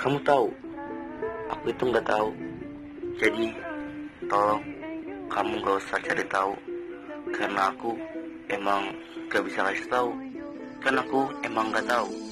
kamu tahu? Aku itu nggak tahu. Jadi tolong kamu gak usah cari tahu. Karena aku emang gak bisa kasih tahu. Karena aku emang gak tahu.